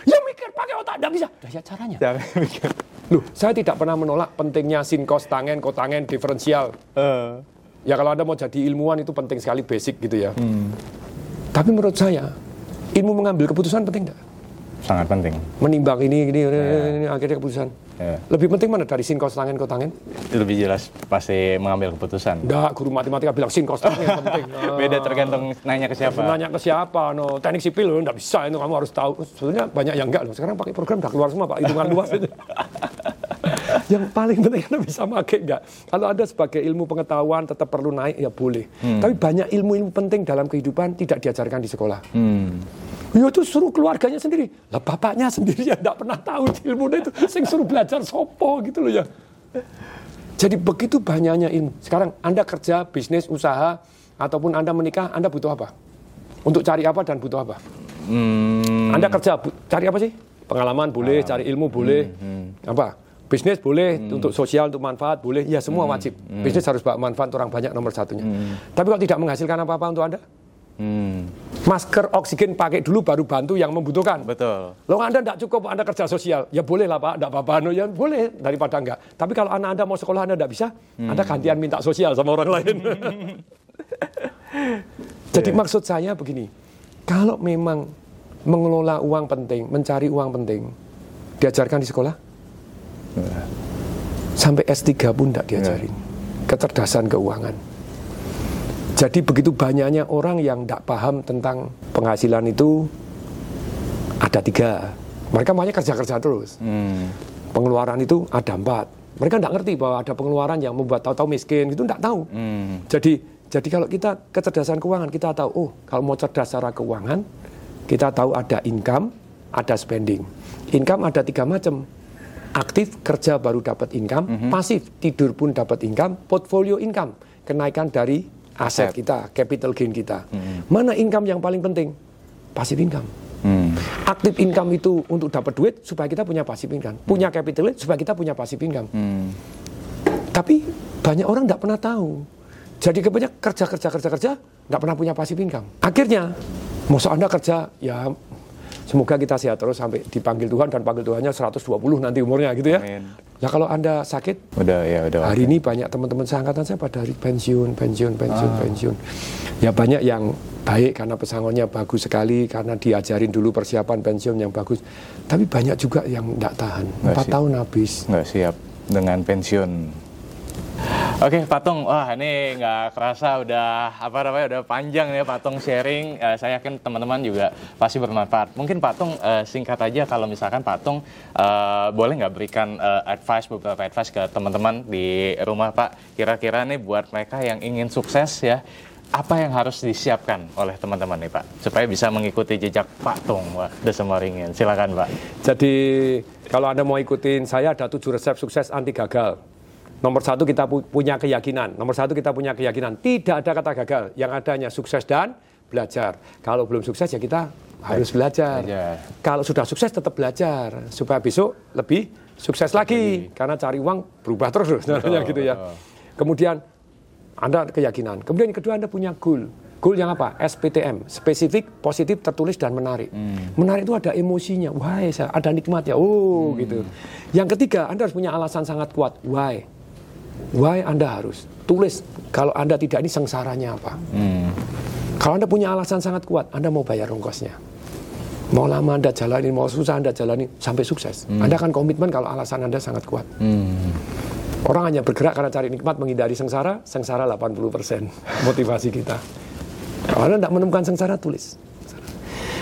ya mikir pakai otak, nggak bisa. Dah ya caranya. Mikir. Loh, saya tidak pernah menolak pentingnya sin cos tangen, kotangen, diferensial. Eh, Ya kalau Anda mau jadi ilmuwan itu penting sekali basic gitu ya. Tapi menurut saya, ilmu mengambil keputusan penting enggak? sangat penting. Menimbang ini, ini, ini, ini, akhirnya keputusan. Ya. Lebih penting mana dari sin cos tangen, kotangen? Lebih jelas pasti mengambil keputusan. Enggak, guru matematika bilang sin cos tangen penting. Ah. Beda tergantung nanya ke siapa. Nanya ke siapa, no teknik sipil loh, enggak bisa itu kamu harus tahu. Sebenarnya banyak yang enggak loh. Sekarang pakai program udah keluar semua pak, hitungan luas itu. yang paling penting Anda bisa pakai enggak. Kalau Anda sebagai ilmu pengetahuan tetap perlu naik ya boleh. Tapi banyak ilmu-ilmu penting dalam kehidupan tidak diajarkan di sekolah. Hmm. Ya itu suruh keluarganya sendiri. Lah bapaknya sendiri yang enggak pernah tahu ilmu itu. Sing suruh belajar sopo gitu loh ya. Jadi begitu banyaknya ilmu. Sekarang Anda kerja, bisnis, usaha, ataupun Anda menikah, Anda butuh apa? Untuk cari apa dan butuh apa? Hmm. Anda kerja, cari apa sih? Pengalaman boleh, cari ilmu boleh. Apa? Bisnis boleh, untuk sosial, untuk manfaat boleh. Ya semua wajib. Bisnis harus bawa manfaat orang banyak nomor satunya. Tapi kalau tidak menghasilkan apa-apa untuk Anda, Hmm. masker oksigen pakai dulu baru bantu yang membutuhkan. Betul. Lo Anda tidak cukup Anda kerja sosial, ya boleh lah Pak, tidak apa-apa, no, ya boleh daripada enggak. Tapi kalau anak Anda mau sekolah Anda tidak bisa, Anda gantian minta sosial sama orang lain. Jadi maksud saya begini, kalau memang mengelola uang penting, mencari uang penting, diajarkan di sekolah, sampai S3 pun tidak diajarin. Kecerdasan keuangan. Jadi begitu banyaknya orang yang tidak paham tentang penghasilan itu ada tiga. Mereka maunya kerja-kerja terus. Hmm. Pengeluaran itu ada empat. Mereka tidak ngerti bahwa ada pengeluaran yang membuat tahu-tahu miskin. Itu tidak tahu. Hmm. Jadi jadi kalau kita kecerdasan keuangan kita tahu, oh kalau mau cerdas secara keuangan, kita tahu ada income, ada spending. Income ada tiga macam. Aktif kerja baru dapat income, pasif tidur pun dapat income, portfolio income kenaikan dari aset Aset. kita, capital gain kita. Mana income yang paling penting? Pasif income. Hmm. Aktif income itu untuk dapat duit supaya kita punya pasif income, punya capital gain supaya kita punya pasif income. Hmm. Tapi banyak orang tidak pernah tahu. Jadi kebanyakan kerja kerja kerja kerja nggak pernah punya passive income. Akhirnya, masa anda kerja ya semoga kita sehat terus sampai dipanggil Tuhan dan panggil Tuhannya 120 nanti umurnya gitu ya. Amin. Ya kalau anda sakit Udah ya udah. Hari ini banyak teman-teman seangkatan saya pada hari pensiun, pensiun, pensiun, Ah. pensiun. Ya banyak yang baik karena pesangonnya bagus sekali, karena diajarin dulu persiapan pensiun yang bagus. Tapi banyak juga yang tidak tahan. Empat tahun habis. nggak siap dengan pensiun. Oke, Patung. Wah, ini nggak kerasa udah apa namanya udah panjang ya Patung sharing. Eh, saya yakin teman-teman juga pasti bermanfaat. Mungkin Patung eh, singkat aja kalau misalkan Patung eh, boleh nggak berikan eh, advice beberapa advice ke teman-teman di rumah Pak. Kira-kira nih buat mereka yang ingin sukses ya. Apa yang harus disiapkan oleh teman-teman nih Pak supaya bisa mengikuti jejak Patung Wah, The Semoringin. Silakan Pak. Jadi kalau Anda mau ikutin saya ada tujuh resep sukses anti gagal. Nomor satu kita pu- punya keyakinan. Nomor satu kita punya keyakinan. Tidak ada kata gagal. Yang adanya sukses dan belajar. Kalau belum sukses ya kita harus belajar. Belajar. Kalau sudah sukses tetap belajar supaya besok lebih sukses lagi. Karena cari uang berubah terus, sebenarnya gitu ya. betul. Kemudian Anda keyakinan. Kemudian yang kedua Anda punya goal. Goal yang apa? SPTM, spesifik, positif, tertulis dan menarik. Hmm. Menarik itu ada emosinya. Why? Ada nikmatnya. Oh, hmm. gitu. Yang ketiga, Anda harus punya alasan sangat kuat. Why? Why Anda harus tulis kalau Anda tidak ini sengsaranya apa? Hmm. Kalau Anda punya alasan sangat kuat, Anda mau bayar ongkosnya. Mau lama Anda jalani, mau susah Anda jalani sampai sukses. Hmm. Anda akan komitmen kalau alasan Anda sangat kuat. Hmm. Orang hanya bergerak karena cari nikmat menghindari sengsara, sengsara 80% motivasi kita. Kalau Anda tidak menemukan sengsara, tulis.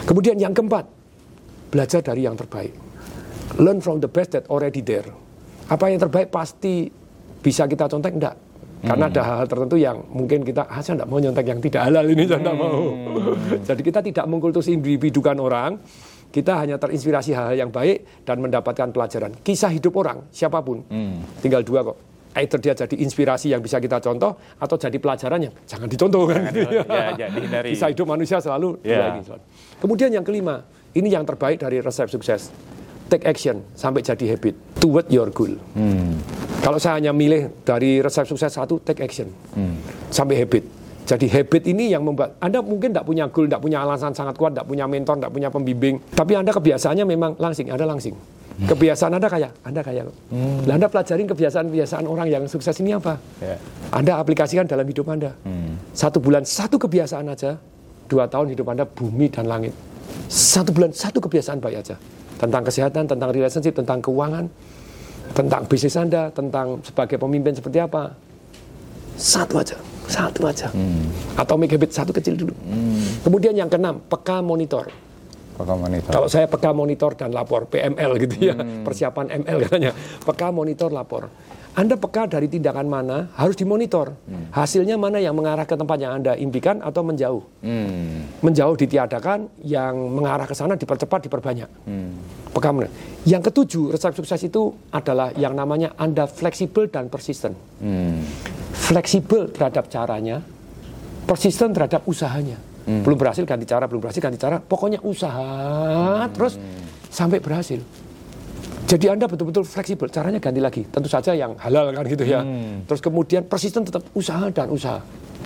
Kemudian yang keempat, belajar dari yang terbaik. Learn from the best that already there. Apa yang terbaik pasti bisa kita contek? Enggak. Karena hmm. ada hal-hal tertentu yang mungkin kita, ah saya tidak mau nyontek yang tidak halal ini, saya tidak hmm. mau. Jadi kita tidak mengkultus individukan orang, kita hanya terinspirasi hal-hal yang baik dan mendapatkan pelajaran. Kisah hidup orang, siapa pun, hmm. tinggal dua kok either dia jadi inspirasi yang bisa kita contoh atau jadi pelajaran yang jangan dicontoh kan gitu ya, dari kisah hidup manusia selalu yeah. ini. Kemudian yang kelima, ini yang terbaik dari resep sukses. Take action sampai jadi habit toward your goal. Hmm. Kalau saya hanya milih dari resep sukses satu, take action hmm. sampai habit. Jadi habit ini yang membuat Anda mungkin tidak punya goal, tidak punya alasan sangat kuat, tidak punya mentor, tidak punya pembimbing, tapi Anda kebiasaannya memang langsing, Anda langsing. Kebiasaan Anda kaya, Anda kaya. Hmm. Nah, anda pelajarin kebiasaan-kebiasaan orang yang sukses ini apa? Yeah. Anda aplikasikan dalam hidup Anda. Hmm. Satu bulan, satu kebiasaan aja. Dua tahun hidup Anda bumi dan langit. Satu bulan, satu kebiasaan baik aja. Tentang kesehatan, tentang relationship, tentang keuangan, tentang bisnis Anda, tentang sebagai pemimpin seperti apa. Satu aja, satu aja. Hmm. Atomic habit satu kecil dulu. Hmm. Kemudian yang keenam, peka monitor. Peka monitor. Kalau saya peka monitor dan lapor, PML gitu ya, hmm. persiapan ML katanya. Peka monitor lapor. Anda peka dari tindakan mana harus dimonitor. Hmm. Hasilnya mana yang mengarah ke tempat yang Anda impikan atau menjauh. Hmm. Menjauh ditiadakan, yang mengarah ke sana dipercepat, diperbanyak. Hmm. Monitor. Yang ketujuh, resep sukses itu adalah yang namanya Anda fleksibel dan persisten. Hmm. Fleksibel terhadap caranya, persisten terhadap usahanya. Hmm. Belum berhasil ganti cara, belum berhasil ganti cara. Pokoknya usaha hmm. terus sampai berhasil. Jadi Anda betul-betul fleksibel, caranya ganti lagi. Tentu saja yang halal kan gitu ya. Hmm. Terus kemudian persisten tetap usaha dan usaha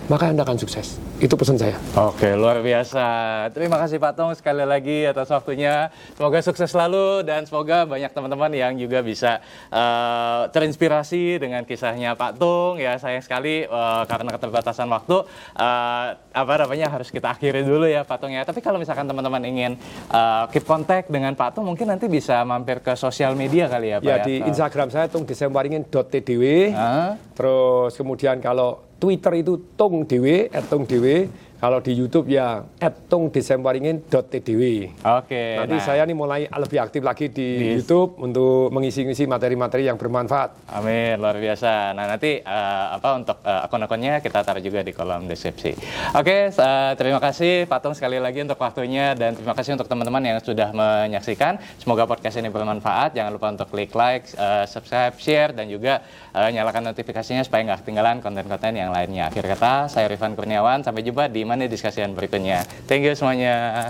maka Anda akan sukses. Itu pesan saya. Oke, luar biasa. Terima kasih Pak Tong sekali lagi atas waktunya. Semoga sukses selalu dan semoga banyak teman-teman yang juga bisa uh, terinspirasi dengan kisahnya Pak Tung. Ya, sayang sekali uh, karena keterbatasan waktu uh, apa namanya harus kita akhiri dulu ya Pak Tung ya. Tapi kalau misalkan teman-teman ingin uh, keep contact dengan Pak Tung, mungkin nanti bisa mampir ke sosial media kali ya Pak ya. Ya, di Instagram saya tungdesemwaringin.tdw. Uh. Terus kemudian kalau Twitter itu tung dewe, tung dewe. Kalau di YouTube ya @tungdesemwaringin.tdw. Oke. Nanti nah. saya nih mulai lebih aktif lagi di, di... YouTube untuk mengisi-ngisi materi-materi yang bermanfaat. Amin, luar biasa. Nah nanti uh, apa untuk uh, akun-akunnya kita taruh juga di kolom deskripsi. Oke, uh, terima kasih Patung sekali lagi untuk waktunya dan terima kasih untuk teman-teman yang sudah menyaksikan. Semoga podcast ini bermanfaat. Jangan lupa untuk klik like, uh, subscribe, share dan juga uh, nyalakan notifikasinya supaya nggak ketinggalan konten-konten yang lainnya. Akhir kata, saya Rifan Kurniawan. Sampai jumpa di Money Discussion berikutnya. Thank you semuanya.